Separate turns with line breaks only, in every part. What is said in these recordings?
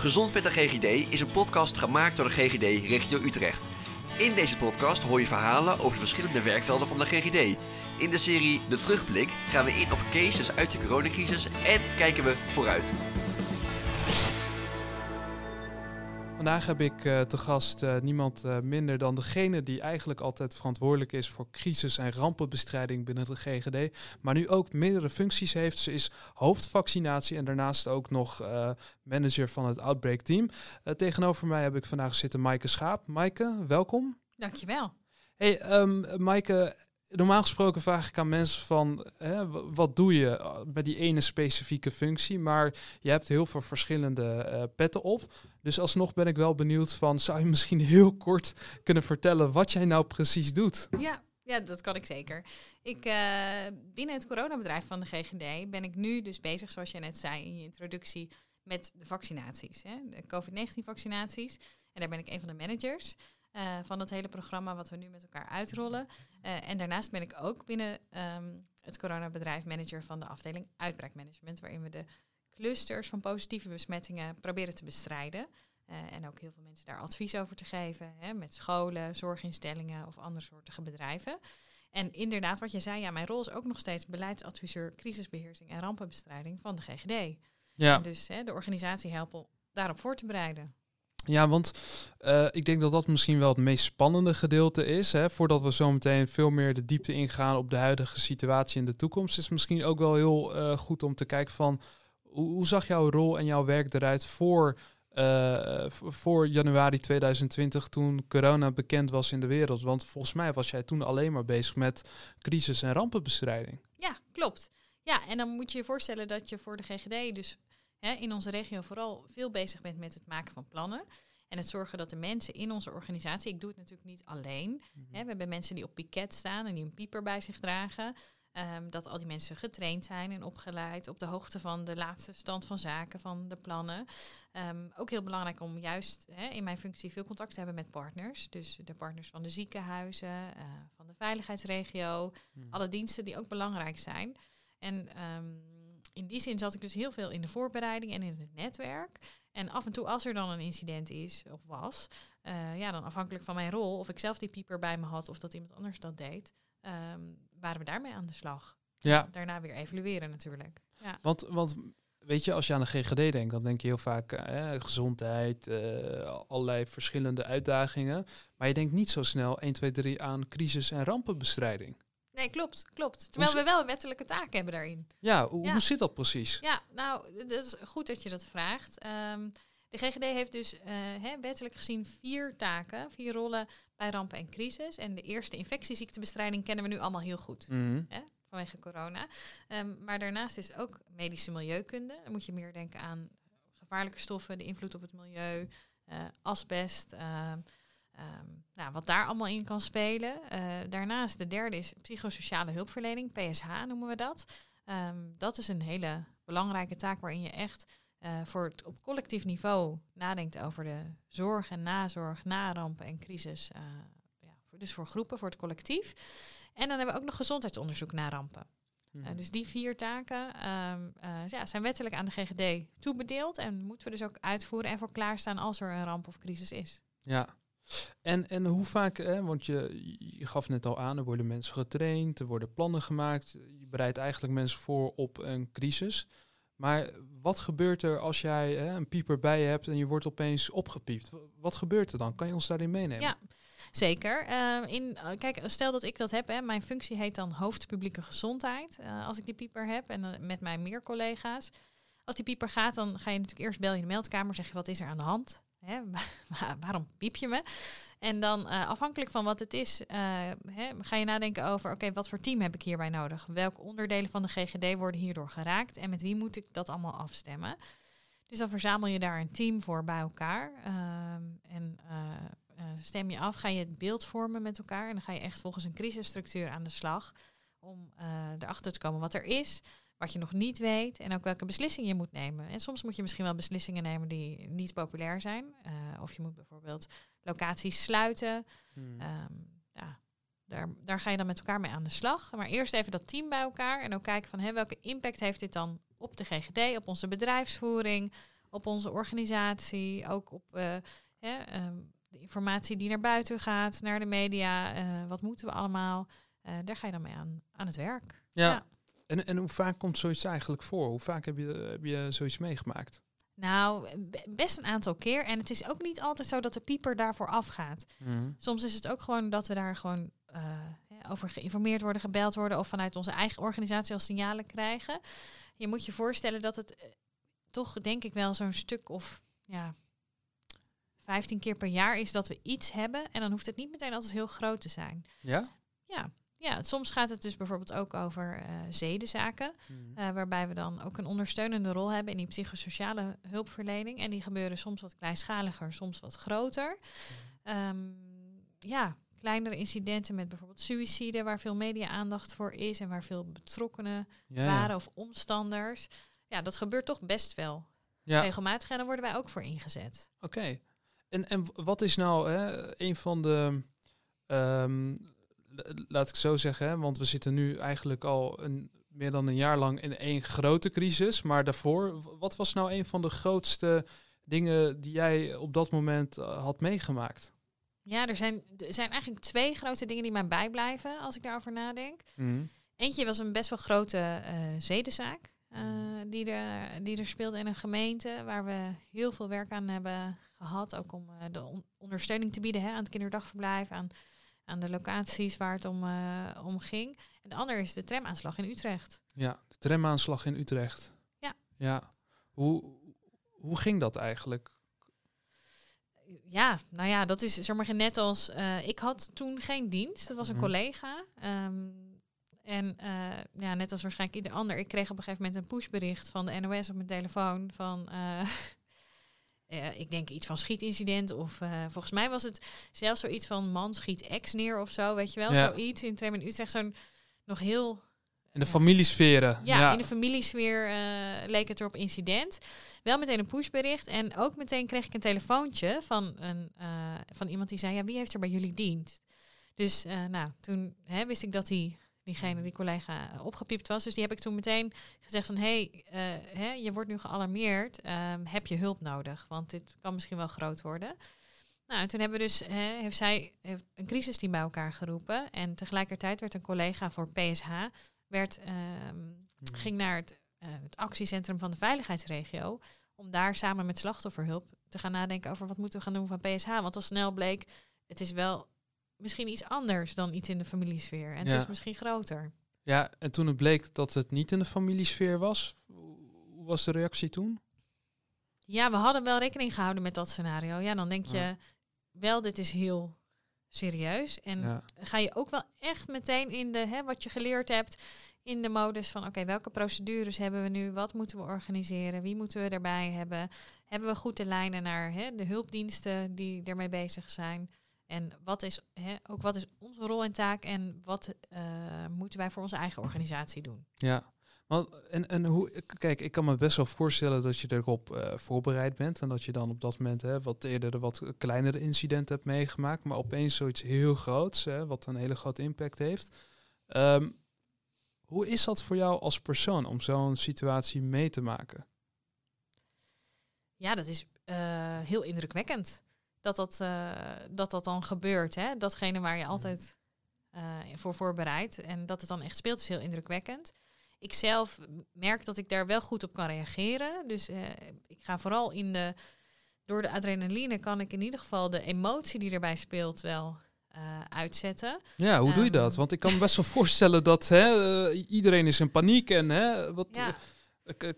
Gezond met de GGD is een podcast gemaakt door de GGD Regio Utrecht. In deze podcast hoor je verhalen over de verschillende werkvelden van de GGD. In de serie De Terugblik gaan we in op cases uit de coronacrisis en kijken we vooruit.
Vandaag heb ik uh, te gast uh, niemand uh, minder dan degene die eigenlijk altijd verantwoordelijk is voor crisis- en rampenbestrijding binnen de GGD, maar nu ook meerdere functies heeft. Ze is hoofdvaccinatie en daarnaast ook nog manager van het Outbreak Team. tegenover mij heb ik vandaag zitten Maaike Schaap. Maaike, welkom.
Dankjewel.
Hey, um, Maaike, normaal gesproken vraag ik aan mensen van hè, wat doe je bij die ene specifieke functie, maar je hebt heel veel verschillende uh, petten op. Dus alsnog ben ik wel benieuwd van, zou je misschien heel kort kunnen vertellen wat jij nou precies doet?
Ja, ja, dat kan ik zeker. Ik, uh, binnen het coronabedrijf van de GGD ben ik nu dus bezig, zoals je net zei in je introductie, met de vaccinaties. Hè, de COVID-19 vaccinaties. En daar ben ik een van de managers. Van het hele programma wat we nu met elkaar uitrollen. Uh, en daarnaast ben ik ook binnen um, het coronabedrijf manager van de afdeling uitbraakmanagement, waarin we de clusters van positieve besmettingen proberen te bestrijden. Uh, en ook heel veel mensen daar advies over te geven, hè, met scholen, zorginstellingen of andere soortige bedrijven. En inderdaad, wat je zei, ja, mijn rol is ook nog steeds beleidsadviseur crisisbeheersing en rampenbestrijding van de GGD. Ja. En dus hè, de organisatie helpen daarop voor te bereiden.
Ja, want uh, ik denk dat dat misschien wel het meest spannende gedeelte is. Hè, voordat we zo meteen veel meer de diepte ingaan op de huidige situatie in de toekomst, is misschien ook wel heel uh, goed om te kijken van hoe, zag jouw rol en jouw werk eruit voor, uh, voor januari 2020 toen corona bekend was in de wereld? Want volgens mij was jij toen alleen maar bezig met crisis- en rampenbestrijding.
Ja, klopt. Ja, en dan moet je je voorstellen dat je voor de GGD dus hè, in onze regio vooral veel bezig bent met het maken van plannen. En het zorgen dat de mensen in onze organisatie, ik doe het natuurlijk niet alleen. Mm -hmm. hè, we hebben mensen die op piket staan en die een pieper bij zich dragen. Um, dat al die mensen getraind zijn en opgeleid op de hoogte van de laatste stand van zaken, van de plannen. Um, ook heel belangrijk om juist hè, in mijn functie veel contact te hebben met partners. Dus de partners van de ziekenhuizen, uh, van de veiligheidsregio, mm. alle diensten die ook belangrijk zijn. En um, in die zin zat ik dus heel veel in de voorbereiding en in het netwerk. En af en toe als er dan een incident is of was, uh, ja, dan afhankelijk van mijn rol, of ik zelf die pieper bij me had of dat iemand anders dat deed, um, waren we daarmee aan de slag. Ja. Daarna weer evalueren natuurlijk. Ja.
Want, want weet je, als je aan de GGD denkt, dan denk je heel vaak eh, gezondheid, uh, allerlei verschillende uitdagingen. Maar je denkt niet zo snel 1, 2, 3 aan crisis- en rampenbestrijding.
Nee, klopt, klopt. Terwijl we wel een wettelijke taak hebben daarin.
Ja, hoe, ja. hoe zit dat precies?
Ja, nou, het is goed dat je dat vraagt. Um, de GGD heeft dus uh, hè, wettelijk gezien vier taken, vier rollen bij rampen en crisis. En de eerste infectieziektebestrijding kennen we nu allemaal heel goed. Mm -hmm. hè, vanwege corona. Um, maar daarnaast is ook medische milieukunde. Dan moet je meer denken aan gevaarlijke stoffen, de invloed op het milieu, uh, asbest. Uh, Um, nou, wat daar allemaal in kan spelen. Uh, daarnaast de derde is psychosociale hulpverlening, PSH noemen we dat. Um, dat is een hele belangrijke taak waarin je echt uh, voor het, op collectief niveau nadenkt over de zorg en nazorg na rampen en crisis. Uh, ja, voor, dus voor groepen, voor het collectief. En dan hebben we ook nog gezondheidsonderzoek na rampen. Hmm. dus die vier taken um, ja, zijn wettelijk aan de GGD toebedeeld en moeten we dus ook uitvoeren en voor klaarstaan als er een ramp of crisis is.
Ja, en, en hoe vaak, hè, want je, je gaf net al aan, er worden mensen getraind, er worden plannen gemaakt. Je bereidt eigenlijk mensen voor op een crisis. Maar wat gebeurt er als jij hè, een pieper bij je hebt en je wordt opeens opgepiept? Wat gebeurt er dan? Kan je ons daarin meenemen?
Ja, zeker. Uh, in, kijk, stel dat ik dat heb. Hè, mijn functie heet dan hoofd publieke gezondheid. Uh, als ik die pieper heb en met mijn meer collega's. Als die pieper gaat, dan ga je natuurlijk eerst bel je de meldkamer. Zeg je, wat is er aan de hand? Hè, waarom piep je me? En dan uh, afhankelijk van wat het is, uh, hè, ga je nadenken over, oké, wat voor team heb ik hierbij nodig? Welke onderdelen van de GGD worden hierdoor geraakt? En met wie moet ik dat allemaal afstemmen? Dus dan verzamel je daar een team voor bij elkaar. Um, en uh, stem je af, ga je het beeld vormen met elkaar. En dan ga je echt volgens een crisisstructuur aan de slag. Om erachter te komen wat er is, wat je nog niet weet en ook welke beslissingen je moet nemen. En soms moet je misschien wel beslissingen nemen die niet populair zijn. Uh, of je moet bijvoorbeeld locaties sluiten. Hmm. Um, ja, daar, daar ga je dan met elkaar mee aan de slag. Maar eerst even dat team bij elkaar en ook kijken van hé, welke impact heeft dit dan op de GGD, op onze bedrijfsvoering, op onze organisatie, ook op eh, hè, ehm, de informatie die naar buiten gaat, naar de media. eh, wat moeten we allemaal? Eh, daar ga je dan mee aan, aan het werk.
Ja.
Ja.
En, en hoe vaak komt zoiets eigenlijk voor? Hoe vaak heb je, heb je zoiets meegemaakt?
Nou, be- best een aantal keer. En het is ook niet altijd zo dat de pieper daarvoor afgaat. Soms is het ook gewoon dat we daar gewoon eh, over geïnformeerd worden, gebeld worden of vanuit onze eigen organisatie al signalen krijgen. Je moet je voorstellen dat het eh, toch denk ik wel zo'n stuk of ja, 15 keer per jaar is dat we iets hebben. En dan hoeft het niet meteen altijd heel groot te zijn.
Ja?
Ja, ja soms gaat het dus bijvoorbeeld ook over eh zedenzaken. eh, waarbij we dan ook een ondersteunende rol hebben in die psychosociale hulpverlening. En die gebeuren soms wat kleinschaliger, soms wat groter. Ehm, ja, kleinere incidenten met bijvoorbeeld suïcide, waar veel media-aandacht voor is en waar veel betrokkenen
Ja,
waren of omstanders. Ja, dat gebeurt toch best wel
ja.
regelmatig en daar worden wij ook voor ingezet.
Oké. En, en wat is nou hè, een van de. ehm, laat ik zo zeggen, hè, want we zitten nu eigenlijk al een, meer dan een jaar lang in één grote crisis. Maar daarvoor, wat was nou een van de grootste dingen die jij op dat moment eh, had meegemaakt?
Ja, er zijn, er zijn eigenlijk twee grote dingen die mij bijblijven als ik daarover nadenk. Eentje was een best wel grote eh zedenzaak eh, die, er, die er speelde in een gemeente waar we heel veel werk aan hebben gehad. Ook om de on- ondersteuning te bieden hè, aan het kinderdagverblijf, aan, aan de locaties waar het om, eh, om ging. En de andere is de tramaanslag in Utrecht.
Ja, de tramaanslag in Utrecht.
Ja.
Ja. Hoe, hoe ging dat eigenlijk?
Ja, nou ja, dat is zeg maar net als eh, ik had toen geen dienst. Dat was een
Mhm.
collega. Ehm, en eh, ja, net als waarschijnlijk ieder ander, ik kreeg op een gegeven moment een pushbericht van de NOS op mijn telefoon van. eh, ik denk iets van schietincident of eh, volgens mij was het zelfs zoiets van man schiet ex neer of zo, weet je wel,
Ja.
zoiets in Trem in Utrecht, zo'n nog heel
In de familiesferen.
ja, in de familiesfeer eh, leek het erop incident. Wel meteen een pushbericht. En ook meteen kreeg ik een telefoontje van, een, van iemand die zei... ja, wie heeft er bij jullie dienst? Dus nou, toen hè, wist ik dat die, diegene, die collega, eh, opgepiept was. Dus die heb ik toen meteen gezegd van... hé, hey, eh, hè, je wordt nu gealarmeerd. ehm, heb je hulp nodig? Want dit kan misschien wel groot worden. Nou, en toen hebben we dus, hè, heeft zij heeft een crisisteam bij elkaar geroepen. En tegelijkertijd werd een collega voor PSH werd, ehm, ging naar het, eh, het actiecentrum van de veiligheidsregio. Om daar samen met slachtofferhulp te gaan nadenken over wat moeten we gaan doen van PSH. Want al snel bleek, het is wel misschien iets anders dan iets in de familiesfeer. En
Ja.
het is misschien groter.
Ja, en toen het bleek dat het niet in de familiesfeer was, hoe was de reactie toen?
Ja, we hadden wel rekening gehouden met dat scenario. Ja, dan denk je
Ja.
wel, dit is heel serieus. En
Ja.
ga je ook wel echt meteen in de, hè, wat je geleerd hebt, in de modus van, oké, welke procedures hebben we nu? Wat moeten we organiseren? Wie moeten we erbij hebben? Hebben we goed de lijnen naar hè, de hulpdiensten die ermee bezig zijn? En wat is, hè, ook wat is onze rol en taak en wat eh, moeten wij voor onze eigen organisatie doen?
Ja. Want, en, en hoe, kijk, ik kan me best wel voorstellen dat je erop eh, voorbereid bent. En dat je dan op dat moment hè, wat eerder de wat kleinere incidenten hebt meegemaakt. Maar opeens zoiets heel groots, hè, wat een hele grote impact heeft. Ehm, hoe is dat voor jou als persoon om zo'n situatie mee te maken?
Ja, dat is eh, heel indrukwekkend dat dat, eh, dat dat dan gebeurt. Hè? Datgene waar je altijd eh, voor voorbereidt en dat het dan echt speelt is heel indrukwekkend. Ik zelf merk dat ik daar wel goed op kan reageren. Dus eh, ik ga vooral in de... Door de adrenaline kan ik in ieder geval de emotie die erbij speelt wel uitzetten.
Ja, hoe doe je
Ehm.
dat? Want ik kan me best wel voorstellen dat hè, iedereen is in paniek. En hè, wat,
Ja.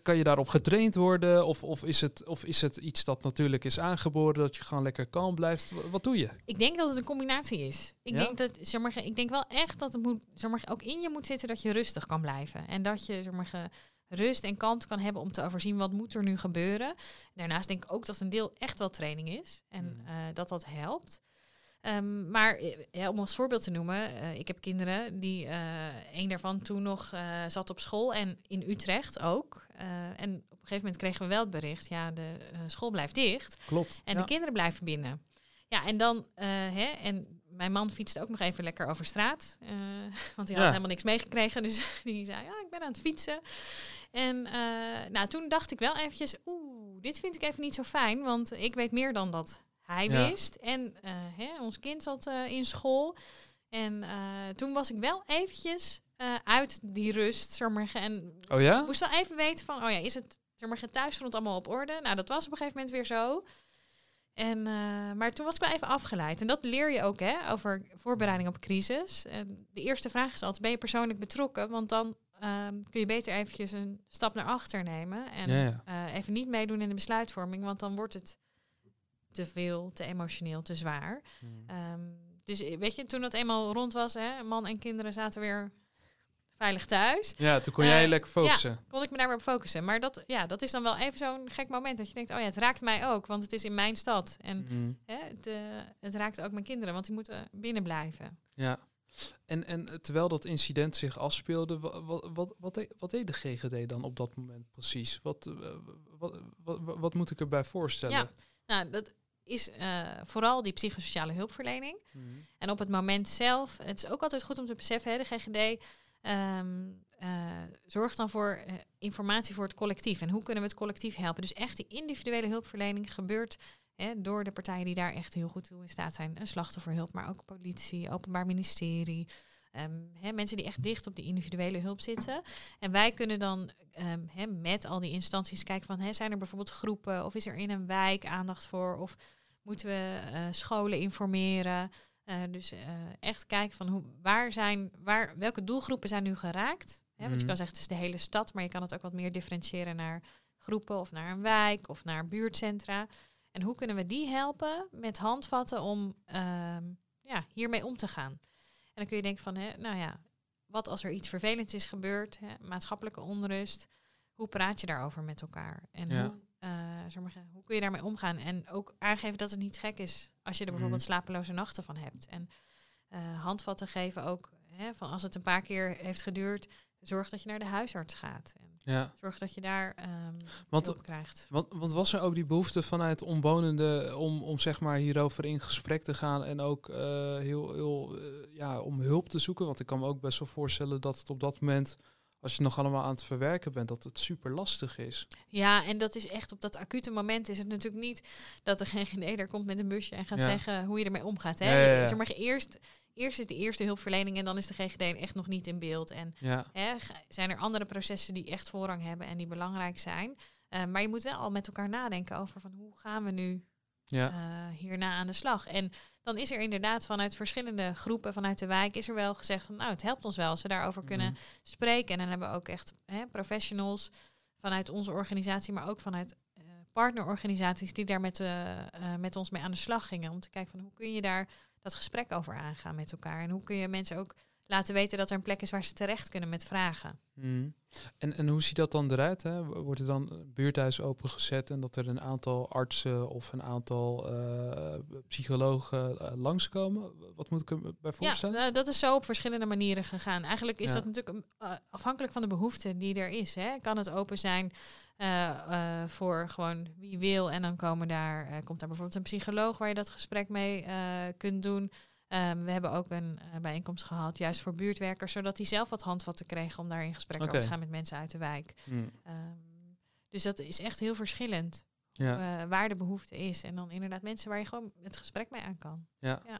Kan je daarop getraind worden? Of, of, is het, of is het iets dat natuurlijk is aangeboren, dat je gewoon lekker kalm blijft? Wat doe je?
Ik denk dat het een combinatie is. Ik,
Ja?
denk, dat, zeg maar, ik denk wel echt dat het moet, zeg maar, ook in je moet zitten dat je rustig kan blijven. En dat je zeg maar, rust en kalmte kan hebben om te overzien wat moet er nu gebeuren. Daarnaast denk ik ook dat een deel echt wel training is. En
Mm.
eh, dat dat helpt. Ehm, maar eh, ja, om als voorbeeld te noemen, eh, ik heb kinderen die, eh een daarvan toen nog zat op school en in Utrecht ook. En op een gegeven moment kregen we wel het bericht, ja, de school blijft dicht.
Klopt.
En
ja.
de kinderen blijven binnen. Ja, en dan, hè, en mijn man fietste ook nog even lekker over straat. want hij
Ja.
had helemaal niks meegekregen. Dus die zei, ja, ik ben aan het fietsen. En nou, toen dacht ik wel eventjes, oeh, dit vind ik even niet zo fijn. Want ik weet meer dan dat hij
Ja.
wist. En eh, hè, ons kind zat eh, in school. En eh, toen was ik wel eventjes uit die rust, zeg maar. En
Oh ja?
moest wel even weten van, oh ja, is het zeg maar, thuisfront allemaal op orde? Nou, dat was op een gegeven moment weer zo. En, maar toen was ik wel even afgeleid. En dat leer je ook hè, over voorbereiding op crisis. En de eerste vraag is altijd, ben je persoonlijk betrokken? Want dan ehm, kun je beter eventjes een stap naar achter nemen. En
Ja, ja.
even niet meedoen in de besluitvorming. Want dan wordt het te veel, te emotioneel, te zwaar.
Hmm.
Ehm, dus eh, weet je, toen dat eenmaal rond was, hè, man en kinderen zaten weer veilig thuis
Ja, toen kon jij
Eh,
lekker focussen.
kon ik me daar weer op focussen. Maar dat, ja, dat is dan wel even zo'n gek moment dat je denkt, oh ja, het raakt mij ook, want het is in mijn stad. En
Mhm.
hè, het, eh, het raakt ook mijn kinderen, want die moeten binnen blijven.
Ja. En, en terwijl dat incident zich afspeelde, wat, wat, wat, wat, deed, wat deed de GGD dan op dat moment precies? Wat, wat, wat, wat, wat moet ik erbij voorstellen?
Ja. Nou, dat is eh, vooral die psychosociale hulpverlening.
Mhm.
En op het moment zelf, het is ook altijd goed om te beseffen, hè, de GGD ehm, eh, zorgt dan voor eh, informatie voor het collectief. En hoe kunnen we het collectief helpen? Dus echt die individuele hulpverlening gebeurt hè, door de partijen die daar echt heel goed toe in staat zijn. Een slachtofferhulp, maar ook politie, openbaar ministerie. Hè, mensen die echt dicht op die individuele hulp zitten. En wij kunnen dan ehm, met al die instanties kijken van, zijn er bijvoorbeeld groepen of is er in een wijk aandacht voor? Of moeten we eh, scholen informeren? Eh, dus eh, echt kijken van hoe, waar zijn, waar, welke doelgroepen zijn nu geraakt. Hè, want je
Mhm.
kan zeggen het is de hele stad, maar je kan het ook wat meer differentiëren naar groepen of naar een wijk of naar buurtcentra. En hoe kunnen we die helpen met handvatten om ehm, ja, hiermee om te gaan? En dan kun je denken van, hè, nou ja, wat als er iets vervelends is gebeurd, hè, maatschappelijke onrust, hoe praat je daarover met elkaar? En
Ja.
hoe, eh, zeg maar, hoe kun je daarmee omgaan? En ook aangeven dat het niet gek is als je er bijvoorbeeld
Mhm.
slapeloze nachten van hebt. En eh, handvatten geven ook, hè, van als het een paar keer heeft geduurd, zorg dat je naar de huisarts gaat. En
Ja.
zorg dat je daar ehm
Want-
hulp krijgt.
Want, want was er ook die behoefte vanuit omwonenden om, om zeg maar hierover in gesprek te gaan en ook eh, heel, heel eh, ja, om hulp te zoeken? Want ik kan me ook best wel voorstellen dat het op dat moment, als je nog allemaal aan het verwerken bent, dat het super lastig is.
Ja, en dat is echt op dat acute moment is het natuurlijk niet dat de GGD er komt met een busje en gaat
Ja.
zeggen hoe je ermee omgaat. Hè?
Ja, ja, ja.
Zeg maar, eerst, eerst is de eerste hulpverlening en dan is de GGD echt nog niet in beeld. En hè, zijn er andere processen die echt voorrang hebben en die belangrijk zijn. Eh, maar je moet wel al met elkaar nadenken over van hoe gaan we nu
ja,
eh, hierna aan de slag. En dan is er inderdaad vanuit verschillende groepen vanuit de wijk is er wel gezegd van nou het helpt ons wel als we daarover kunnen
Mhm.
spreken. En dan hebben we ook echt hè, professionals vanuit onze organisatie, maar ook vanuit eh, partnerorganisaties die daar met, eh, met ons mee aan de slag gingen. Om te kijken van hoe kun je daar dat gesprek over aangaan met elkaar. En hoe kun je mensen ook laten weten dat er een plek is waar ze terecht kunnen met vragen.
Mhm. En, en hoe ziet dat dan eruit? Hè? Wordt er dan een buurthuis opengezet en dat er een aantal artsen of een aantal eh, psychologen eh, langskomen? Wat moet ik er bij voorstellen?
Ja, nou, dat is zo op verschillende manieren gegaan. Eigenlijk is
Ja.
dat natuurlijk eh, afhankelijk van de behoefte die er is. Hè. Kan het open zijn eh, eh, voor gewoon wie wil en dan komen daar, eh, komt daar bijvoorbeeld een psycholoog waar je dat gesprek mee eh, kunt doen. Ehm, we hebben ook een eh, bijeenkomst gehad, juist voor buurtwerkers, zodat die zelf wat handvatten kregen om daar in gesprek over te gaan met mensen uit de wijk.
Mhm.
Ehm, dus dat is echt heel verschillend
Ja.
eh, waar de behoefte is. En dan inderdaad mensen waar je gewoon het gesprek mee aan kan.
Ja.
Ja.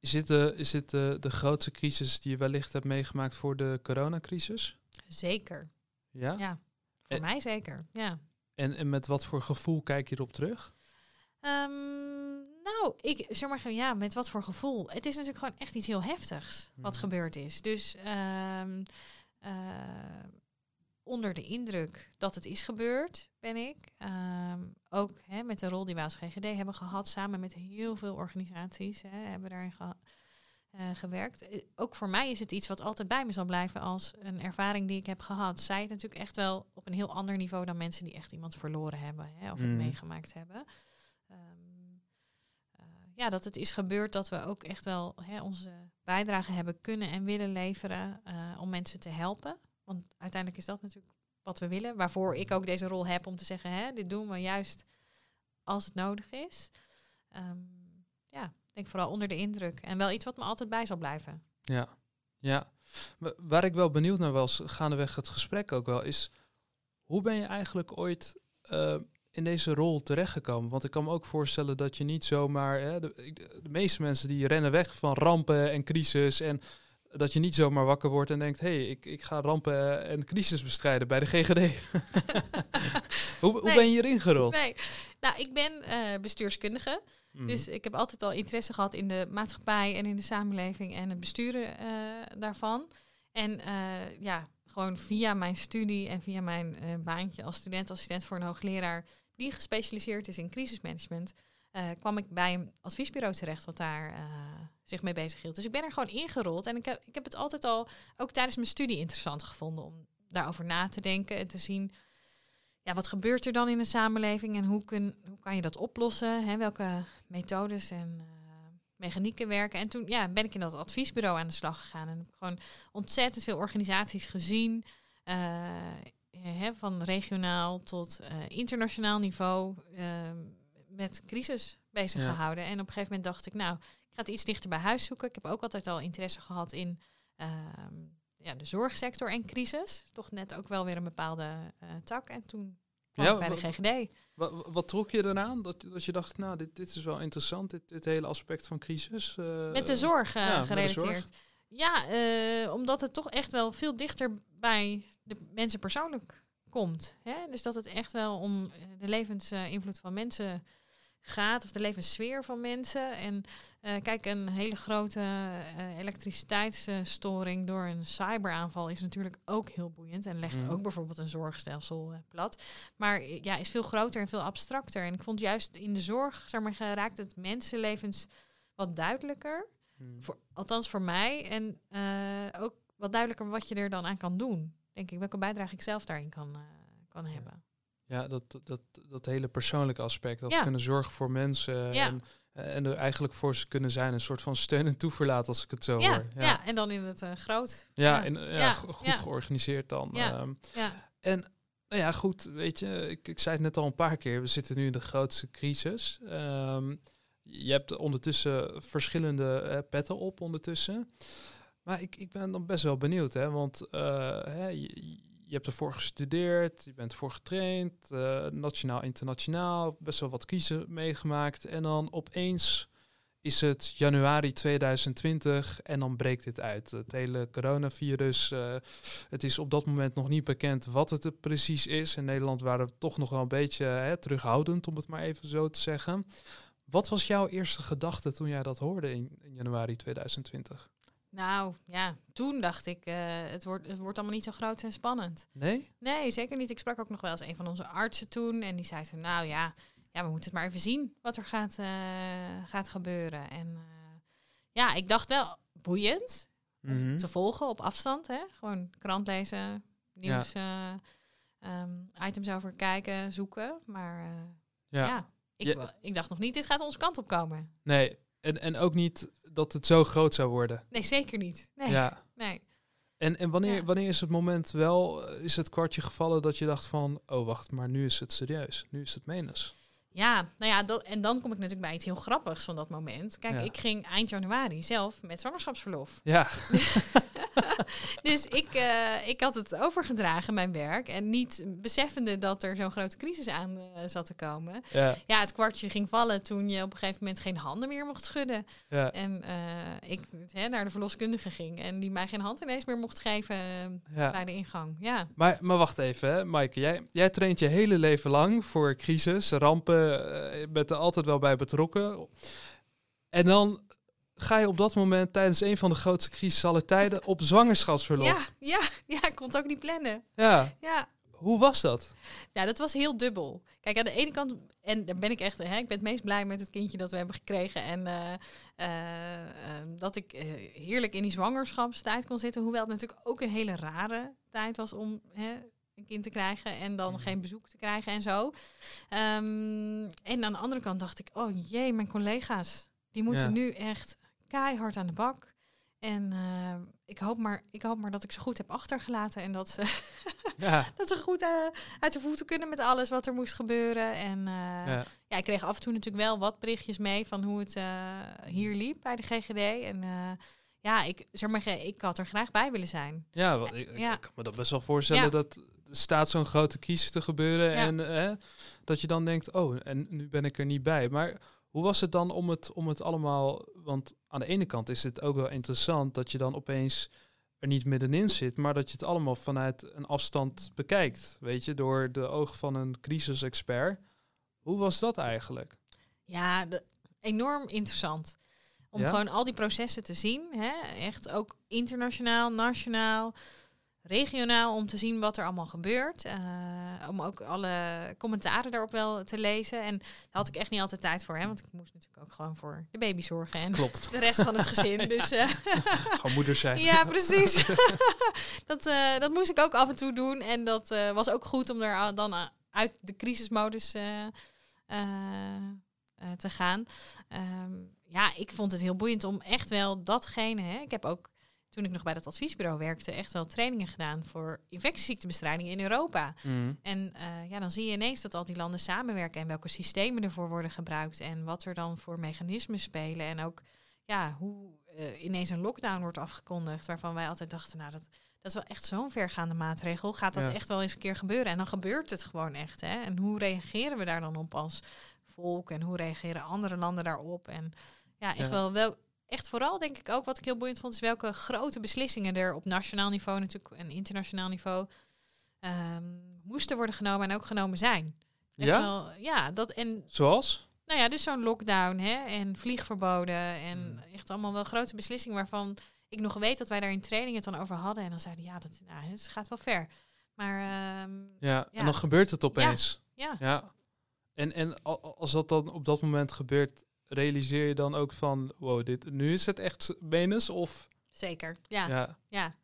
Is dit, de, is dit de, de grootste crisis die je wellicht hebt meegemaakt voor de coronacrisis?
Zeker.
Ja?
Ja, voor mij zeker. Ja.
En, en met wat voor gevoel kijk je erop terug?
Ehm, nou, ik zeg maar gewoon, ja, met wat voor gevoel. Het is natuurlijk gewoon echt iets heel heftigs wat
Mhm.
gebeurd is. Dus ehm, eh, onder de indruk dat het is gebeurd, ben ik. Ehm, ook hè, met de rol die wij als GGD hebben gehad, samen met heel veel organisaties, hè, hebben daarin ge- eh, gewerkt. Eh, ook voor mij is het iets wat altijd bij me zal blijven als een ervaring die ik heb gehad. Zij het natuurlijk echt wel op een heel ander niveau dan mensen die echt iemand verloren hebben hè, of het
Mhm.
meegemaakt hebben. Eh, ja, dat het is gebeurd dat we ook echt wel hè, onze bijdrage hebben kunnen en willen leveren eh, om mensen te helpen. Want uiteindelijk is dat natuurlijk wat we willen. Waarvoor ik ook deze rol heb om te zeggen, hè, dit doen we juist als het nodig is. Ehm, ja, Ik denk vooral onder de indruk. En wel iets wat me altijd bij zal blijven.
Ja, ja. Wa- Waar ik wel benieuwd naar was, gaandeweg het gesprek ook wel, is hoe ben je eigenlijk ooit eh, in deze rol terechtgekomen? Want ik kan me ook voorstellen dat je niet zomaar, hè, de, meeste mensen die rennen weg van rampen en crisis en dat je niet zomaar wakker wordt en denkt, hé, hey, ik, ik ga rampen en crisis bestrijden bij de GGD. hoe hoe
Nee.
ben je hierin gerold?
Nee, nou, ik ben eh, bestuurskundige.
Mhm.
Dus ik heb altijd al interesse gehad in de maatschappij en in de samenleving en het besturen eh, daarvan. En eh, ja, gewoon via mijn studie en via mijn baantje als student-assistent voor een hoogleraar die gespecialiseerd is in crisismanagement, eh, kwam ik bij een adviesbureau terecht wat daar eh, zich mee bezig hield. Dus ik ben er gewoon ingerold en ik heb, ik heb het altijd al, ook tijdens mijn studie, interessant gevonden om daarover na te denken en te zien ja, wat gebeurt er dan in de samenleving en hoe, kun, hoe kan je dat oplossen? Hè? Welke methodes en eh, mechanieken werken? En toen ja, ben ik in dat adviesbureau aan de slag gegaan en heb gewoon ontzettend veel organisaties gezien. Eh, hè, van regionaal tot eh, internationaal niveau eh, met crisis bezig
Ja.
gehouden. En op een gegeven moment dacht ik, nou, ik ga het iets dichter bij huis zoeken. Ik heb ook altijd al interesse gehad in ehm, ja, de zorgsector en crisis. Toch net ook wel weer een bepaalde eh, tak. En toen kwam
Ja,
ik bij de GGD.
Wat, wat trok je eraan? Dat, dat je dacht, nou, dit, dit is wel interessant, dit, dit hele aspect van crisis.
Met de zorg
ja, met de
gerelateerd. Ja, eh, omdat het toch echt wel veel dichter bij de mensen persoonlijk komt. Hè? Dus dat het echt wel om eh, de levensinvloed van mensen gaat, of de levenssfeer van mensen. En eh, kijk, een hele grote elektriciteitsstoring door een cyberaanval is natuurlijk ook heel boeiend en legt
Mhm.
ook bijvoorbeeld een zorgstelsel plat. Maar ja, is veel groter en veel abstracter. En ik vond juist in de zorg, zeg maar, geraakt het mensenlevens wat duidelijker.
Hmm.
Voor, althans voor mij. En eh, ook wat duidelijker wat je er dan aan kan doen. Denk ik, welke bijdrage ik zelf daarin kan, eh, kan hebben.
Ja, dat, dat, dat hele persoonlijke aspect. Dat
Ja.
kunnen zorgen voor mensen.
Ja.
En, en er eigenlijk voor ze kunnen zijn. Een soort van steun en toeverlaat als ik het zo
Ja,
hoor.
ja. en dan in het eh, groot.
Ja,
Ja.
En, ja,
Ja,
goed
ja.
georganiseerd dan.
Ja.
Ehm,
Ja,
en nou ja, goed, weet je, ik, ik zei het net al een paar keer. We zitten nu in de grootste crisis. Ehm, je hebt ondertussen verschillende eh, petten op ondertussen. Maar ik, ik ben dan best wel benieuwd, hè, want eh, hè, je, hebt ervoor gestudeerd, je bent ervoor getraind, eh, nationaal, internationaal, best wel wat kiezen meegemaakt. En dan opeens is het januari 2020 en dan breekt dit uit. Het hele coronavirus, het is op dat moment nog niet bekend wat het er precies is. In Nederland waren we toch nog wel een beetje hè, terughoudend, om het maar even zo te zeggen. Wat was jouw eerste gedachte toen jij dat hoorde in, in januari 2020?
nou ja, toen dacht ik, eh, het, wordt, het wordt allemaal niet zo groot en spannend.
Nee?
Nee, zeker niet. Ik sprak ook nog wel eens een van onze artsen toen. En die zei toen, nou ja, ja we moeten het maar even zien wat er gaat, eh, gaat gebeuren. En eh, ja, ik dacht wel boeiend
Mhm.
te volgen op afstand. Hè? Gewoon krant lezen, nieuws, eh, ehm, items over kijken, zoeken. Maar
Ja.
ja, ik,
Ja.
ik dacht nog niet, dit gaat onze kant op komen.
Nee. En, en ook niet dat het zo groot zou worden.
Nee, zeker niet. Nee,
Ja.
nee.
En, en wanneer,
Ja.
wanneer is het moment wel, eh, is het kwartje gevallen dat je dacht van, oh wacht, maar nu is het serieus. Nu is het menens.
Ja, nou ja, dat, en dan kom ik natuurlijk bij iets heel grappigs van dat moment. Kijk,
Ja.
ik ging eind januari zelf met zwangerschapsverlof.
Ja.
Dus ik, eh, ik had het overgedragen, mijn werk. En niet beseffende dat er zo'n grote crisis aan eh, zat te komen.
Ja.
Ja, het kwartje ging vallen toen je op een gegeven moment geen handen meer mocht schudden.
Ja.
En eh, ik hè, naar de verloskundige ging en die mij geen hand ineens meer mocht geven
ja.
bij de ingang. Ja,
Maar, maar wacht even, hè, Maaike. Jij, jij traint je hele leven lang voor crisis, rampen. Je bent er altijd wel bij betrokken. En dan ga je op dat moment tijdens een van de grootste crises aller tijden op zwangerschapsverlof.
ja, ja, ja, ik kon het ook niet plannen.
ja.
Ja,
Hoe was dat?
Ja, dat was heel dubbel. Kijk, aan de ene kant, en daar ben ik echt, hè, ik ben het meest blij met het kindje dat we hebben gekregen. En eh, eh, ehm, dat ik eh, heerlijk in die zwangerschapstijd kon zitten. Hoewel het natuurlijk ook een hele rare tijd was om hè, een kind te krijgen en dan
Mhm.
geen bezoek te krijgen en zo. Ehm, en aan de andere kant dacht ik, oh jee, mijn collega's, die moeten
Ja.
nu echt keihard aan de bak. En eh, ik, hoop maar, ik hoop maar dat ik ze goed heb achtergelaten. En dat ze,
Ja,
dat ze goed eh, uit de voeten kunnen met alles wat er moest gebeuren. En eh, ja.
ja.
ik kreeg af en toe natuurlijk wel wat berichtjes mee van hoe het hier liep bij de GGD. En ja, ik, zeg maar, ik had er graag bij willen zijn.
Ja, ik,
Ja.
ik kan me dat best wel voorstellen dat er staat zo'n grote kies te gebeuren en dat je dan denkt, oh, en nu ben ik er niet bij. Maar hoe was het dan om het, om het allemaal, want aan de ene kant is het ook wel interessant dat je dan opeens er niet middenin zit, maar dat je het allemaal vanuit een afstand bekijkt, weet je, door de ogen van een crisisexpert. Hoe was dat eigenlijk?
Ja, de- enorm interessant. Om
Ja?
gewoon al die processen te zien. Hè? Echt ook internationaal, nationaal, regionaal. Om te zien wat er allemaal gebeurt. Eh, om ook alle commentaren daarop wel te lezen. En daar had ik echt niet altijd tijd voor. Hè? Want ik moest natuurlijk ook gewoon voor de baby zorgen. En
Klopt.
de rest van het gezin. Dus eh,
Gewoon moeder zijn.
ja, precies. dat, eh, dat moest ik ook af en toe doen. En dat was ook goed om er dan uit de crisismodus te gaan. Ehm, ja, ik vond het heel boeiend om echt wel datgene. Hè, ik heb ook toen ik nog bij dat adviesbureau werkte, echt wel trainingen gedaan voor infectieziektebestrijding in Europa.
Mhm.
En eh, ja, dan zie je ineens dat al die landen samenwerken en welke systemen ervoor worden gebruikt en wat er dan voor mechanismen spelen. En ook ja, hoe eh, ineens een lockdown wordt afgekondigd, waarvan wij altijd dachten, nou dat, dat is wel echt zo'n vergaande maatregel. Gaat dat
Ja.
echt wel eens een keer gebeuren? En dan gebeurt het gewoon echt. Hè? En hoe reageren we daar dan op als volk en hoe reageren andere landen daarop? En ja, echt
Ja.
wel wel. Echt vooral denk ik ook wat ik heel boeiend vond, is welke grote beslissingen er op nationaal niveau natuurlijk en internationaal niveau ehm, moesten worden genomen en ook genomen zijn. Echt
Ja?
Wel, ja, dat en
Zoals?
nou ja, dus zo'n lockdown hè, en vliegverboden en
Hmm.
echt allemaal wel grote beslissingen waarvan ik nog weet dat wij daar in training het dan over hadden en dan zeiden ja, dat nou, het gaat wel ver. Maar ehm,
Ja,
Ja.
en dan gebeurt het opeens.
ja,
Ja. En, en a- als dat dan op dat moment gebeurt, realiseer je dan ook van, wow, dit, nu is het echt menens? Of,
zeker. Ja, ja.
ja.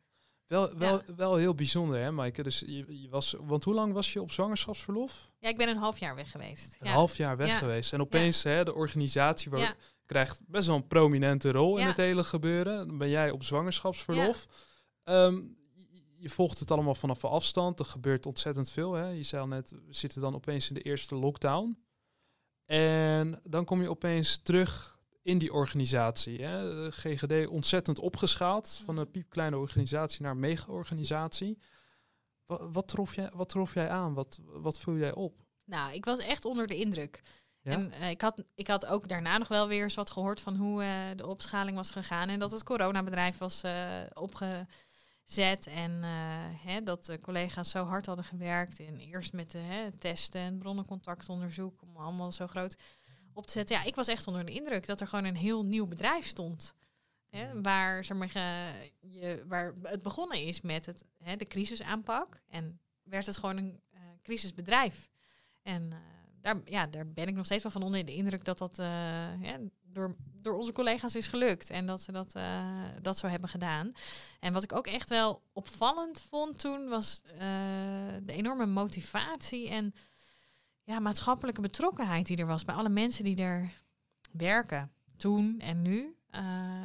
Wel, wel, wel heel bijzonder, hè, Maaike? Dus je, je was, want hoe lang was je op zwangerschapsverlof?
ik ben een half jaar weg geweest.
Een
ja.
half jaar weg
Ja.
geweest. En opeens, hè, de organisatie waar,
Ja.
krijgt best wel een prominente rol in
Ja.
het hele gebeuren. Dan ben jij op zwangerschapsverlof. Ehm, je- volgt het allemaal vanaf afstand. Er gebeurt ontzettend veel. Hè? Je zei al net, we zitten dan opeens in de eerste lockdown. En dan kom je opeens terug in die organisatie. Hè? De GGD ontzettend opgeschaald. Van een piepkleine organisatie naar een mega-organisatie. Wat, wat, trof jij, wat trof jij aan? Wat, wat viel jij op?
Nou, ik was echt onder de indruk.
Ja?
En eh, ik, had, ik had ook daarna nog wel weer eens wat gehoord van hoe eh, de opschaling was gegaan. En dat het coronabedrijf was eh, opgezet. En eh, hè, dat de collega's zo hard hadden gewerkt. En eerst met de hè, testen en bronnencontactonderzoek. Om allemaal zo groot op te zetten. Ja, ik was echt onder de indruk dat er gewoon een heel nieuw bedrijf stond. Hè, waar, zeg maar, je, waar het begonnen is met het, hè, de crisisaanpak. En werd het gewoon een eh, crisisbedrijf. En eh, daar, ja, daar ben ik nog steeds wel van onder de indruk dat dat ja, door, door onze collega's is gelukt. En dat ze dat, eh, dat zo hebben gedaan. En wat ik ook echt wel opvallend vond toen was eh, de enorme motivatie en ja, maatschappelijke betrokkenheid die er was bij alle mensen die er werken. Toen en nu. Eh,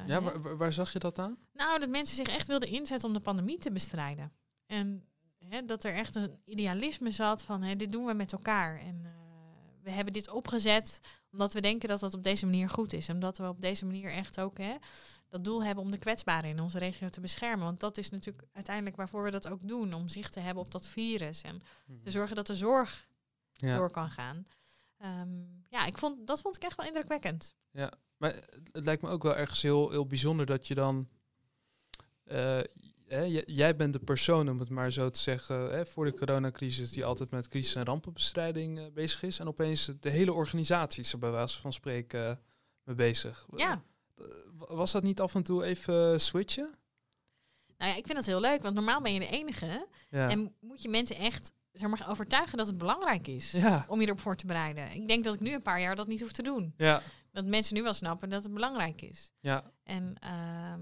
Ja, waar, waar- zag je dat aan?
Nou, dat mensen zich echt wilden inzetten om de pandemie te bestrijden. En hè, dat er echt een idealisme zat van hè, dit doen we met elkaar. En we hebben dit opgezet omdat we denken dat dat op deze manier goed is. Omdat we op deze manier echt ook hè, dat doel hebben om de kwetsbaren in onze regio te beschermen. Want dat is natuurlijk uiteindelijk waarvoor we dat ook doen. Om zicht te hebben op dat virus. En te zorgen dat de zorg
Ja.
door kan gaan. Ehm, ja, ik vond, dat vond ik echt wel indrukwekkend.
Maar het lijkt me ook wel ergens heel, heel bijzonder dat je dan. eh, hè, jij bent de persoon, om het maar zo te zeggen, hè, voor de coronacrisis, die altijd met crisis- en rampenbestrijding eh, bezig is. En opeens de hele organisatie is er bij wijze van spreken eh, mee bezig.
Ja.
Eh, wa- Was dat niet af en toe even switchen?
Nou ja, ik vind dat heel leuk, want normaal ben je de enige.
Ja.
En moet je mensen echt zeg maar, overtuigen dat het belangrijk is
ja.
om je erop voor te bereiden. Ik denk dat ik nu een paar jaar dat niet hoef te doen.
Ja.
Dat mensen nu wel snappen dat het belangrijk is.
Ja.
En ehm,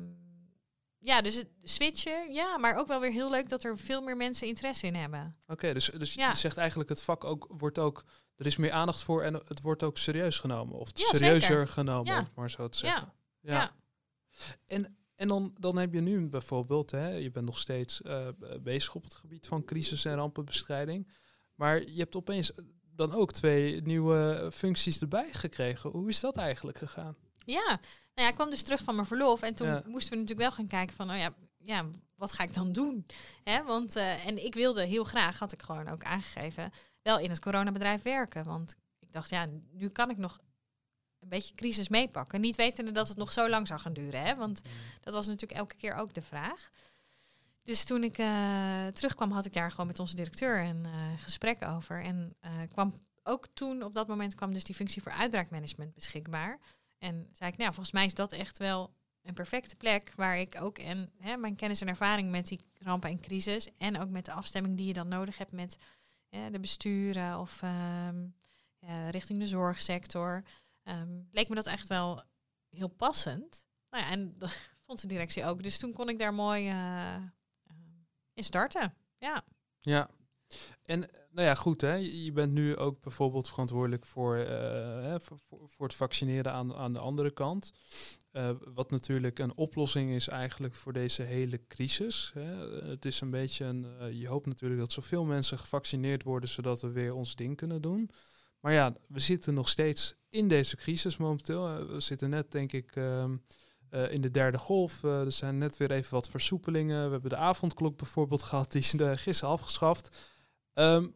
ja, dus het switchen, ja, maar ook wel weer heel leuk dat er veel meer mensen interesse in hebben.
Oké, dus, dus
Ja.
je zegt eigenlijk het vak ook wordt ook. Er is meer aandacht voor en het wordt ook serieus genomen. Of
Ja,
serieuzer
zeker.
genomen,
Ja.
om het maar zo te
Ja.
zeggen.
Ja.
En, En dan, dan heb je nu bijvoorbeeld, hè, je bent nog steeds eh, bezig op het gebied van crisis- en rampenbestrijding. Maar je hebt opeens dan ook twee nieuwe functies erbij gekregen. Hoe is dat eigenlijk gegaan?
Ja, nou ja, ik kwam dus terug van mijn verlof. En toen
Ja.
moesten we natuurlijk wel gaan kijken van, oh ja, ja wat ga ik dan doen? Hè, want, eh, en ik wilde heel graag, had ik gewoon ook aangegeven, wel in het coronabedrijf werken. Want ik dacht, ja, nu kan ik nog een beetje crisis meepakken. Niet wetende dat het nog zo lang zou gaan duren. Hè? Want dat was natuurlijk elke keer ook de vraag. Dus toen ik eh, terugkwam, had ik daar gewoon met onze directeur een eh, gesprek over. En kwam ook toen, op dat moment, kwam dus die functie voor uitbraakmanagement beschikbaar. En zei ik, nou, volgens mij is dat echt wel een perfecte plek waar ik ook en hè, mijn kennis en ervaring met die rampen en crisis en ook met de afstemming die je dan nodig hebt met de besturen of ehm, ja, richting de zorgsector, ehm, leek me dat echt wel heel passend. Nou ja, en dat vond de directie ook. Dus toen kon ik daar mooi eh, in starten. Ja.
Ja. En nou ja, goed, hè. je bent nu ook bijvoorbeeld verantwoordelijk voor, eh, voor, voor- voor het vaccineren aan, aan de andere kant. Eh, wat natuurlijk een oplossing is eigenlijk voor deze hele crisis. Hè. Het is een beetje een, eh, je hoopt natuurlijk dat zoveel mensen gevaccineerd worden, zodat we weer ons ding kunnen doen. Maar ja, we zitten nog steeds in deze crisis momenteel. Eh, We zitten net, denk ik, ehm, eh, in de derde golf. Eh, er zijn net weer even wat versoepelingen. We hebben de avondklok bijvoorbeeld gehad, die is eh, gisteren afgeschaft. Ehm,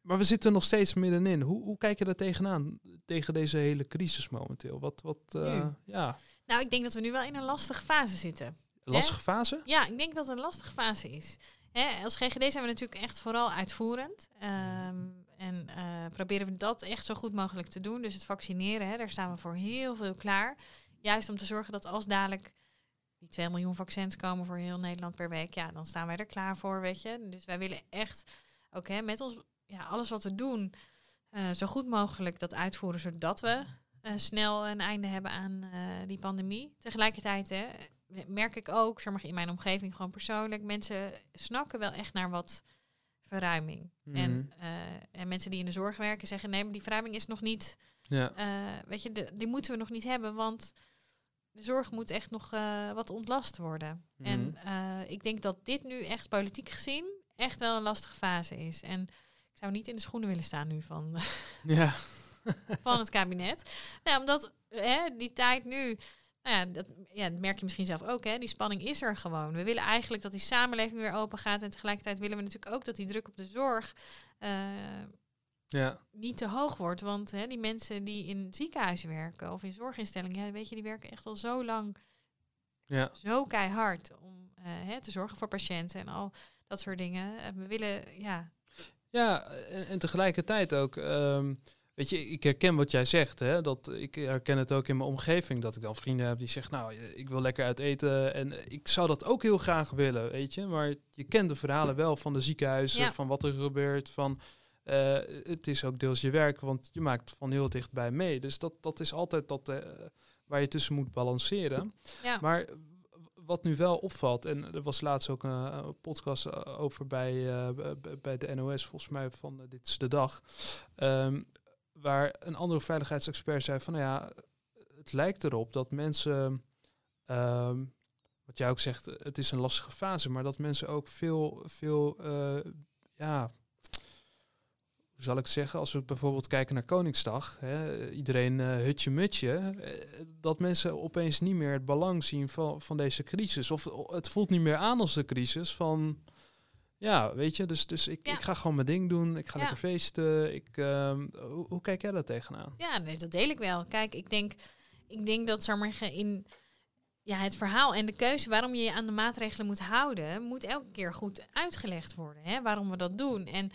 maar we zitten nog steeds middenin. Hoe, hoe kijk je daar tegenaan, tegen deze hele crisis momenteel? Wat, wat eh, ja,
Nou, ik denk dat we nu wel in een lastige fase zitten.
lastige fase?
Ja, ik denk dat het een lastige fase is. Hè, als GGD zijn we natuurlijk echt vooral uitvoerend. Ehm, en eh, proberen we dat echt zo goed mogelijk te doen. Dus het vaccineren, hè, daar staan we voor heel veel klaar. Juist om te zorgen dat als dadelijk die 2 miljoen vaccins komen voor heel Nederland per week, ja, dan staan wij er klaar voor, weet je. Dus wij willen echt ook hè, met ons, ja, alles wat we doen, eh, zo goed mogelijk dat uitvoeren, zodat we eh, snel een einde hebben aan eh, die pandemie. Tegelijkertijd hè, merk ik ook, zeg maar, in mijn omgeving gewoon persoonlijk, mensen snakken wel echt naar wat verruiming.
Mhm.
En, en mensen die in de zorg werken zeggen, nee, maar die verruiming is nog niet,
Ja.
weet je, de, die moeten we nog niet hebben, want de zorg moet echt nog wat ontlast worden.
Mhm.
En ik denk dat dit nu echt politiek gezien echt wel een lastige fase is. En ik zou niet in de schoenen willen staan nu van,
ja.
van het kabinet. Ja, omdat hè, die tijd nu, nou ja dat, ja, dat merk je misschien zelf ook, hè, die spanning is er gewoon. We willen eigenlijk dat die samenleving weer open gaat. En tegelijkertijd willen we natuurlijk ook dat die druk op de zorg eh,
ja.
niet te hoog wordt. Want hè, die mensen die in ziekenhuizen werken of in zorginstellingen, ja, weet je, die werken echt al zo lang
Ja.
zo keihard om eh, hè, te zorgen voor patiënten en al dat soort dingen. Eh, we willen, ja,
Ja, en, en tegelijkertijd ook, ehm, weet je, ik herken wat jij zegt. Hè, dat, ik herken het ook in mijn omgeving, dat ik dan vrienden heb die zeggen, nou, ik wil lekker uit eten. En ik zou dat ook heel graag willen, weet je. Maar je kent de verhalen wel van de ziekenhuizen,
Ja.
van wat er gebeurt, van... eh, het is ook deels je werk, want je maakt van heel dichtbij mee. Dus dat, dat is altijd dat, eh, waar je tussen moet balanceren.
ja.
Maar wat nu wel opvalt, en er was laatst ook een, podcast eh, over bij, eh, bij de NOS, volgens mij van eh, Dit is de Dag, ehm, waar een andere veiligheidsexpert zei van, nou ja, het lijkt erop dat mensen, ehm, wat jij ook zegt, het is een lastige fase, maar dat mensen ook veel, veel, ja, hoe zal ik zeggen, als we bijvoorbeeld kijken naar Koningsdag, hè, iedereen eh, hutje mutje, eh, dat mensen opeens niet meer het belang zien van, van deze crisis. Of het voelt niet meer aan als de crisis van, ja, weet je, dus, dus ik,
Ja.
ik ga gewoon mijn ding doen, ik ga
Ja.
lekker feesten. Ik, ehm, hoe, hoe kijk jij daar tegenaan?
Ja, nee, dat deel ik wel. Kijk, ik denk, ik denk dat zeg maar, in ja, het verhaal en de keuze waarom je je aan de maatregelen moet houden, moet elke keer goed uitgelegd worden. Hè, waarom we dat doen. En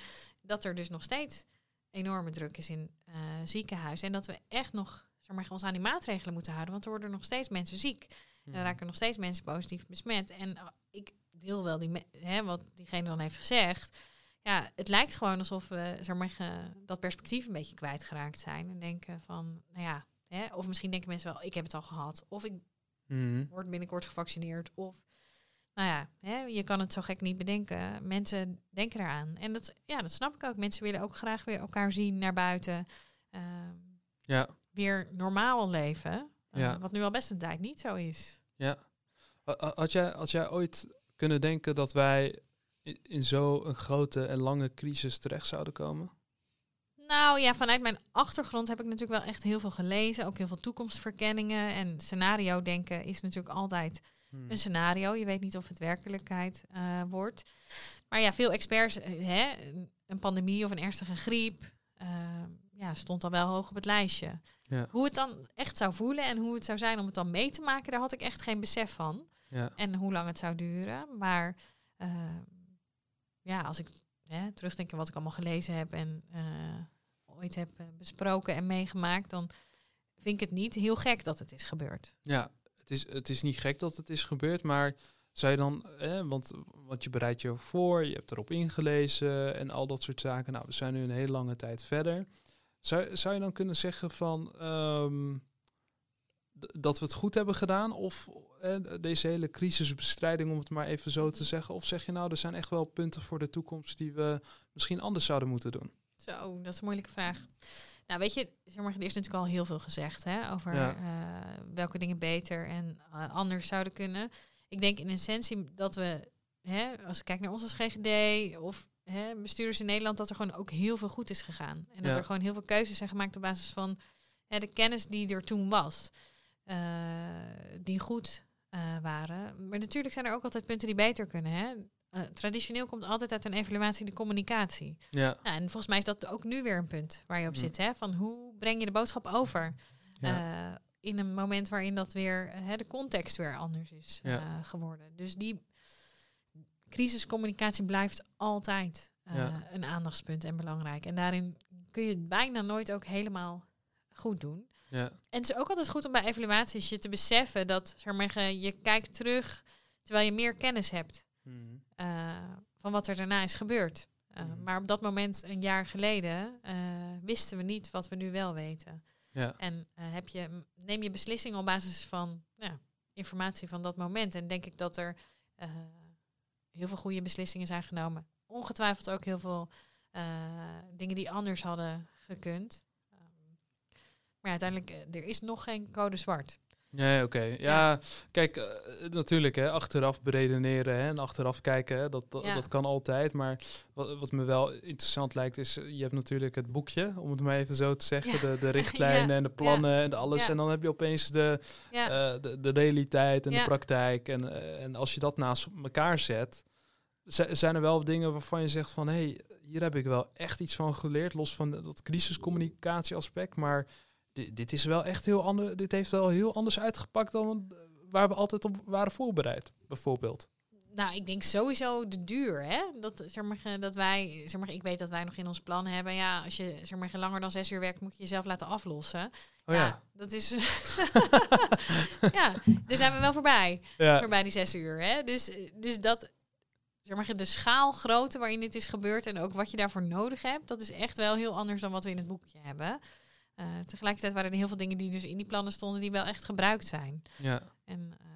dat er dus nog steeds enorme druk is in eh ziekenhuizen. En dat we echt nog zeg maar, ons aan die maatregelen moeten houden. Want er worden nog steeds mensen ziek. En er raken nog steeds mensen positief besmet. En uh, ik deel wel die hè, wat diegene dan heeft gezegd. Ja, het lijkt gewoon alsof we zeg maar, dat perspectief een beetje kwijtgeraakt zijn. En denken van, nou ja, hè, of misschien denken mensen wel, ik heb het al gehad. Of ik
Mhm.
word binnenkort gevaccineerd. Of, nou ja, hè, je kan het zo gek niet bedenken. Mensen denken eraan. En dat, ja, dat snap ik ook. Mensen willen ook graag weer elkaar zien naar buiten. Ehm,
Ja,
weer normaal leven. Eh,
Ja.
Wat nu al best een tijd niet zo is.
ja. Ha- ha- Had jij, had jij ooit kunnen denken dat wij in, in zo'n grote en lange crisis terecht zouden komen?
Nou ja, vanuit mijn achtergrond heb ik natuurlijk wel echt heel veel gelezen. Ook heel veel toekomstverkenningen. En scenario denken is natuurlijk altijd
Hmm.
een scenario. Je weet niet of het werkelijkheid eh, wordt. Maar ja, veel experts, eh, hè, een- pandemie of een ernstige griep, eh, ja, stond dan wel hoog op het lijstje.
Ja.
Hoe het dan echt zou voelen en hoe het zou zijn om het dan mee te maken, daar had ik echt geen besef van.
Ja.
En hoe lang het zou duren. Maar eh, ja, als ik hè, terugdenk aan wat ik allemaal gelezen heb en eh, ooit heb besproken en meegemaakt, dan vind ik het niet heel gek dat het is gebeurd.
Ja, het is, het is niet gek dat het is gebeurd, maar zou je dan, want, je bereidt je voor, je hebt erop ingelezen en al dat soort zaken. Nou, we zijn nu een hele lange tijd verder. Zou, zou je dan kunnen zeggen van ehm, dat we het goed hebben gedaan? Of deze hele crisisbestrijding, om het maar even zo te zeggen? Of zeg je nou, er zijn echt wel punten voor de toekomst die we misschien anders zouden moeten doen?
Zo, dat is een moeilijke vraag. Nou, weet je, zeg maar, er is natuurlijk al heel veel gezegd hè, over
Ja.
eh, welke dingen beter en eh, anders zouden kunnen. Ik denk in essentie dat we, hè, als ik kijk naar ons als GGD of hè, bestuurders in Nederland, dat er gewoon ook heel veel goed is gegaan. En dat er gewoon heel veel keuzes zijn gemaakt op basis van hè, de kennis die er toen was, eh, die goed waren. Maar natuurlijk zijn er ook altijd punten die beter kunnen. Hè? Eh, traditioneel komt altijd uit een evaluatie de communicatie.
Ja,
en volgens mij is dat ook nu weer een punt waar je op
Mm.
zit. Hè? Van hoe breng je de boodschap over?
ja,
Eh, in een moment waarin dat weer, eh, hè, de context weer anders is
Ja.
geworden. Dus die crisiscommunicatie blijft altijd
Ja.
een aandachtspunt en belangrijk. En daarin kun je het bijna nooit ook helemaal goed doen.
ja,
En het is ook altijd goed om bij evaluaties je te beseffen dat zeg maar, je kijkt terug terwijl je meer kennis hebt van wat er daarna is gebeurd. Uh,
Mhm.
Maar op dat moment, een jaar geleden, eh, wisten we niet wat we nu wel weten.
ja,
En eh, heb je, neem je beslissing op basis van ja, informatie van dat moment. En denk ik dat er eh, heel veel goede beslissingen zijn genomen. Ongetwijfeld ook heel veel eh, dingen die anders hadden gekund. Ehm, maar ja, uiteindelijk, eh, er is nog geen code zwart.
Nee, oké. Ja, kijk, eh, natuurlijk, hè, achteraf beredeneren hè, en achteraf kijken, hè, dat, dat,
Ja.
dat kan altijd. Maar wat, wat me wel interessant lijkt, is, eh, je hebt natuurlijk het boekje, om het maar even zo te zeggen,
Ja.
de, de richtlijnen
Ja.
en de plannen en de alles. En dan heb je opeens de, eh, de, de realiteit en de praktijk. En, en als je dat naast elkaar zet, zi- zijn er wel dingen waarvan je zegt van, hé, hey, hier heb ik wel echt iets van geleerd, los van dat crisiscommunicatie aspect, maar dit, dit is wel echt heel anders. Dit heeft wel heel anders uitgepakt dan waar we altijd op waren voorbereid, bijvoorbeeld.
Nou, ik denk sowieso de duur, hè? Dat, zeg maar, eh, dat wij, zeg maar, ik weet dat wij nog in ons plan hebben. Ja, als je zeg maar, langer dan zes uur werkt, moet je jezelf laten aflossen.
Oh ja,
dat is. ja, daar zijn we wel voorbij.
ja,
Voorbij die zes uur. Hè? Dus, eh, dus dat, zeg maar, de schaalgrootte waarin dit is gebeurd en ook wat je daarvoor nodig hebt, dat is echt wel heel anders dan wat we in het boekje hebben. Eh, tegelijkertijd waren er heel veel dingen die dus in die plannen stonden die wel echt gebruikt zijn.
ja,
En eh,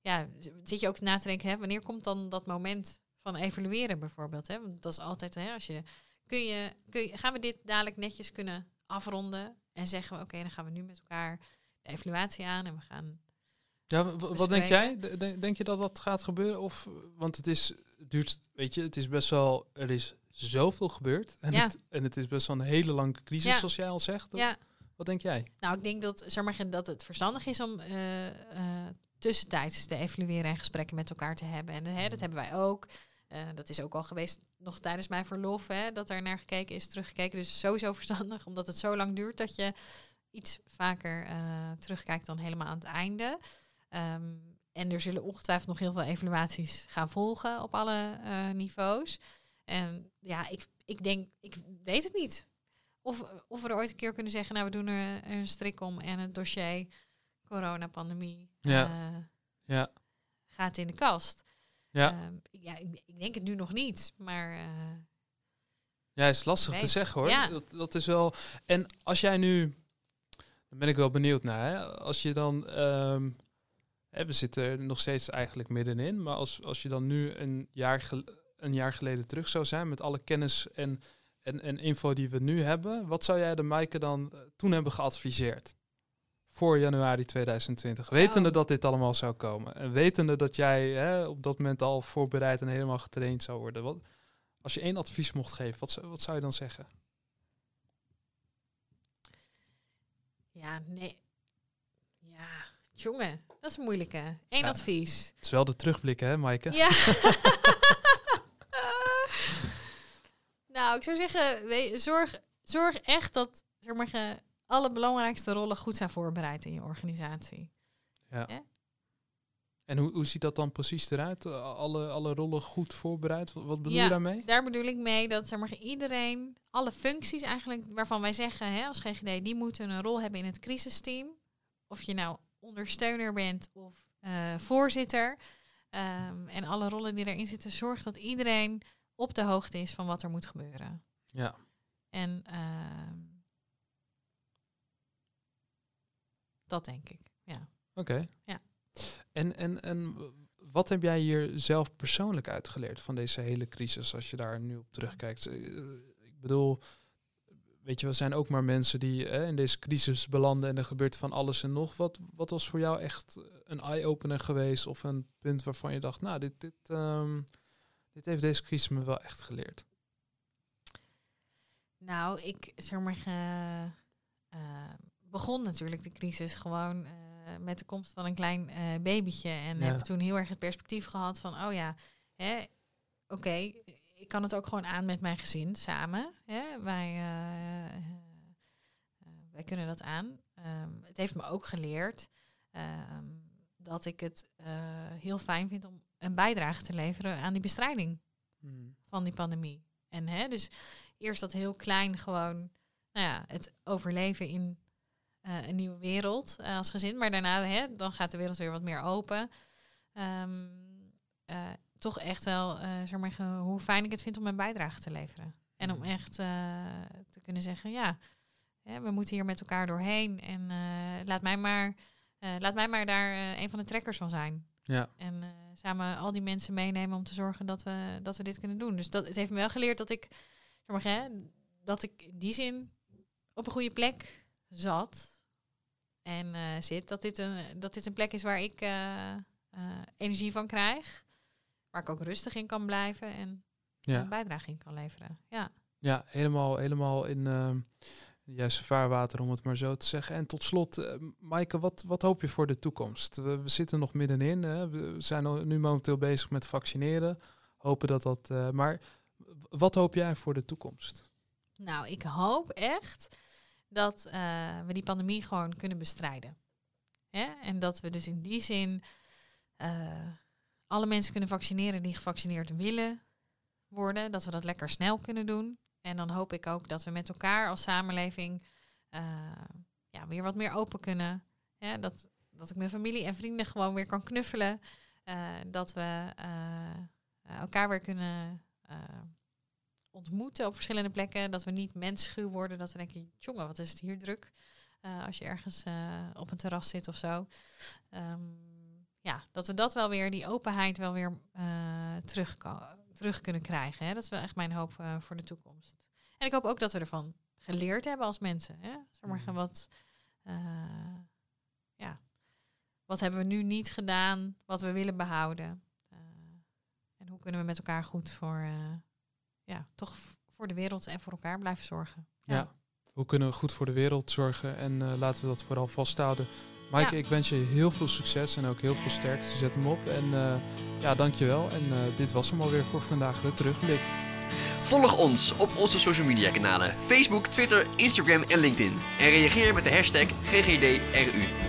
ja, zit je ook na te denken, hè, wanneer komt dan dat moment van evalueren bijvoorbeeld? Hè? Want dat is altijd, hè, als je, kun je, kun je, gaan we dit dadelijk netjes kunnen afronden en zeggen we, oké, dan gaan we nu met elkaar de evaluatie aan en we gaan
ja wat denk jij? Denk, denk je dat dat gaat gebeuren? Of, want het is, het duurt, weet je, het is best wel, er is zoveel gebeurd. En,
Ja.
het, en het is best wel een hele lange crisis,
Ja.
zoals jij al zegt.
Ja,
Wat denk jij?
nou, ik denk dat, zeg maar, dat het verstandig is om eh, eh, tussentijds te evalueren en gesprekken met elkaar te hebben. En hè, dat hebben wij ook. Eh, dat is ook al geweest nog tijdens mijn verlof, hè, dat er naar gekeken is, teruggekeken. Dus sowieso verstandig, omdat het zo lang duurt dat je iets vaker eh, terugkijkt dan helemaal aan het einde. Ehm, en er zullen ongetwijfeld nog heel veel evaluaties gaan volgen op alle eh, niveaus. En ja, ik, ik denk, ik weet het niet. Of, of we er ooit een keer kunnen zeggen, nou we doen er een strik om en het dossier coronapandemie
Ja.
eh,
Ja,
gaat in de kast.
ja.
Ehm, ja, ik, ik denk het nu nog niet, maar eh,
Ja, is lastig te zeggen hoor.
Ja.
Dat, dat is wel. En als jij nu, dan ben ik wel benieuwd naar. Hè? Als je dan, ehm, hè, we zitten er nog steeds eigenlijk middenin, maar als, als je dan nu een jaar, gel- een jaar geleden terug zou zijn met alle kennis en, en, en info die we nu hebben, wat zou jij de Maaike dan eh, toen hebben geadviseerd? voor januari 2020. Wetende dat dit allemaal zou komen. En wetende dat jij hè, op dat moment al voorbereid en helemaal getraind zou worden. Wat, als je één advies mocht geven, wat, zou- wat zou je dan zeggen?
Ja, nee. Ja, jongen, dat is een moeilijke. Eén
Ja.
advies.
Het is wel de terugblik, hè, Maaike?
Ja. nou, ik zou zeggen, we- zorg, zorg echt dat zeg maar, alle belangrijkste rollen goed zijn voorbereid in je organisatie.
En hoe, hoe ziet dat dan precies eruit? Alle, alle rollen goed voorbereid? Wat, wat bedoel
Ja.
je daarmee?
Daar bedoel ik mee dat zeg maar, iedereen, alle functies eigenlijk, waarvan wij zeggen hè, als GGD, die moeten een rol hebben in het crisisteam. Of je nou ondersteuner bent of eh, voorzitter. Ehm, en alle rollen die erin zitten, zorg dat iedereen op de hoogte is van wat er moet gebeuren.
Ja.
En ehm, dat denk ik. Ja.
Oké.
Ja.
En, en, en wat heb jij hier zelf persoonlijk uitgeleerd van deze hele crisis, als je daar nu op terugkijkt? Eh, Ik bedoel, weet je, we zijn ook maar mensen die eh, in deze crisis belanden en er gebeurt van alles en nog. Wat, wat was voor jou echt een eye-opener geweest of een punt waarvan je dacht, nou, dit, dit, ehm, dit heeft deze crisis me wel echt geleerd?
Nou, ik zeg maar, eh, begon natuurlijk de crisis gewoon eh, met de komst van een klein eh, babytje. En
Ja.
heb toen heel erg het perspectief gehad van, oh ja, oké, ik kan het ook gewoon aan met mijn gezin samen. Hè? Wij, wij kunnen dat aan. Ehm, het heeft me ook geleerd ehm, dat ik het heel fijn vind om een bijdrage te leveren aan die bestrijding van die pandemie. En hè, dus eerst dat heel klein gewoon, nou ja, het overleven in eh, een nieuwe wereld eh, als gezin. Maar daarna, hè, dan gaat de wereld weer wat meer open. Ehm, eh, toch echt wel, zeg maar, hoe fijn ik het vind om mijn bijdrage te leveren. En om
Mhm.
echt te kunnen zeggen, ja, hè, we moeten hier met elkaar doorheen. En laat, mij maar, laat mij maar daar een van de trekkers van zijn.
Ja.
En eh, samen al die mensen meenemen om te zorgen dat we, dat we dit kunnen doen. Dus dat, het heeft me wel geleerd dat ik, zeg maar, hè, dat ik in die zin op een goede plek zat en eh, zit. Dat dit, een, dat dit een plek is waar ik eh, energie van krijg. Waar ik ook rustig in kan blijven en
Ja.
een bijdrage in kan leveren. Ja.
Ja, helemaal, helemaal in juiste vaarwater, om het maar zo te zeggen. En tot slot, eh, Maaike, wat, wat hoop je voor de toekomst? We, zitten nog middenin. Hè? We zijn nu momenteel bezig met vaccineren. Hopen dat dat. eh, maar wat hoop jij voor de toekomst?
Nou, ik hoop echt dat eh, we die pandemie gewoon kunnen bestrijden. En dat we dus in die zin alle mensen kunnen vaccineren die gevaccineerd willen worden. Dat we dat lekker snel kunnen doen. En dan hoop ik ook dat we met elkaar als samenleving eh, ja, weer wat meer open kunnen. Dat, dat ik mijn familie en vrienden gewoon weer kan knuffelen. Eh, dat we eh, elkaar weer kunnen ontmoeten op verschillende plekken. Dat we niet mensschuw worden. Dat we denken, jongen, wat is het hier druk. Als je ergens op een terras zit of zo. Ehm, ja, dat we dat wel weer, die openheid wel weer eh, terug, kunnen krijgen. Hè? Dat is wel echt mijn hoop eh, voor de toekomst. En ik hoop ook dat we ervan geleerd hebben als mensen. Hè? Zeg maar,
Mhm.
wat, eh, ja, wat hebben we nu niet gedaan, wat we willen behouden. Eh, en hoe kunnen we met elkaar goed voor, ja, toch voor de wereld en voor elkaar blijven zorgen.
Ja. Hoe kunnen we goed voor de wereld zorgen? En laten we dat vooral vasthouden. Maaike,
Ja.
ik wens je heel veel succes en ook heel veel sterkte. Zet hem op. En eh ja, dankjewel. En eh, dit was hem alweer voor vandaag, de terugblik.
Volg ons op onze social media kanalen Facebook, Twitter, Instagram en LinkedIn. En reageer met de hashtag GGDRU.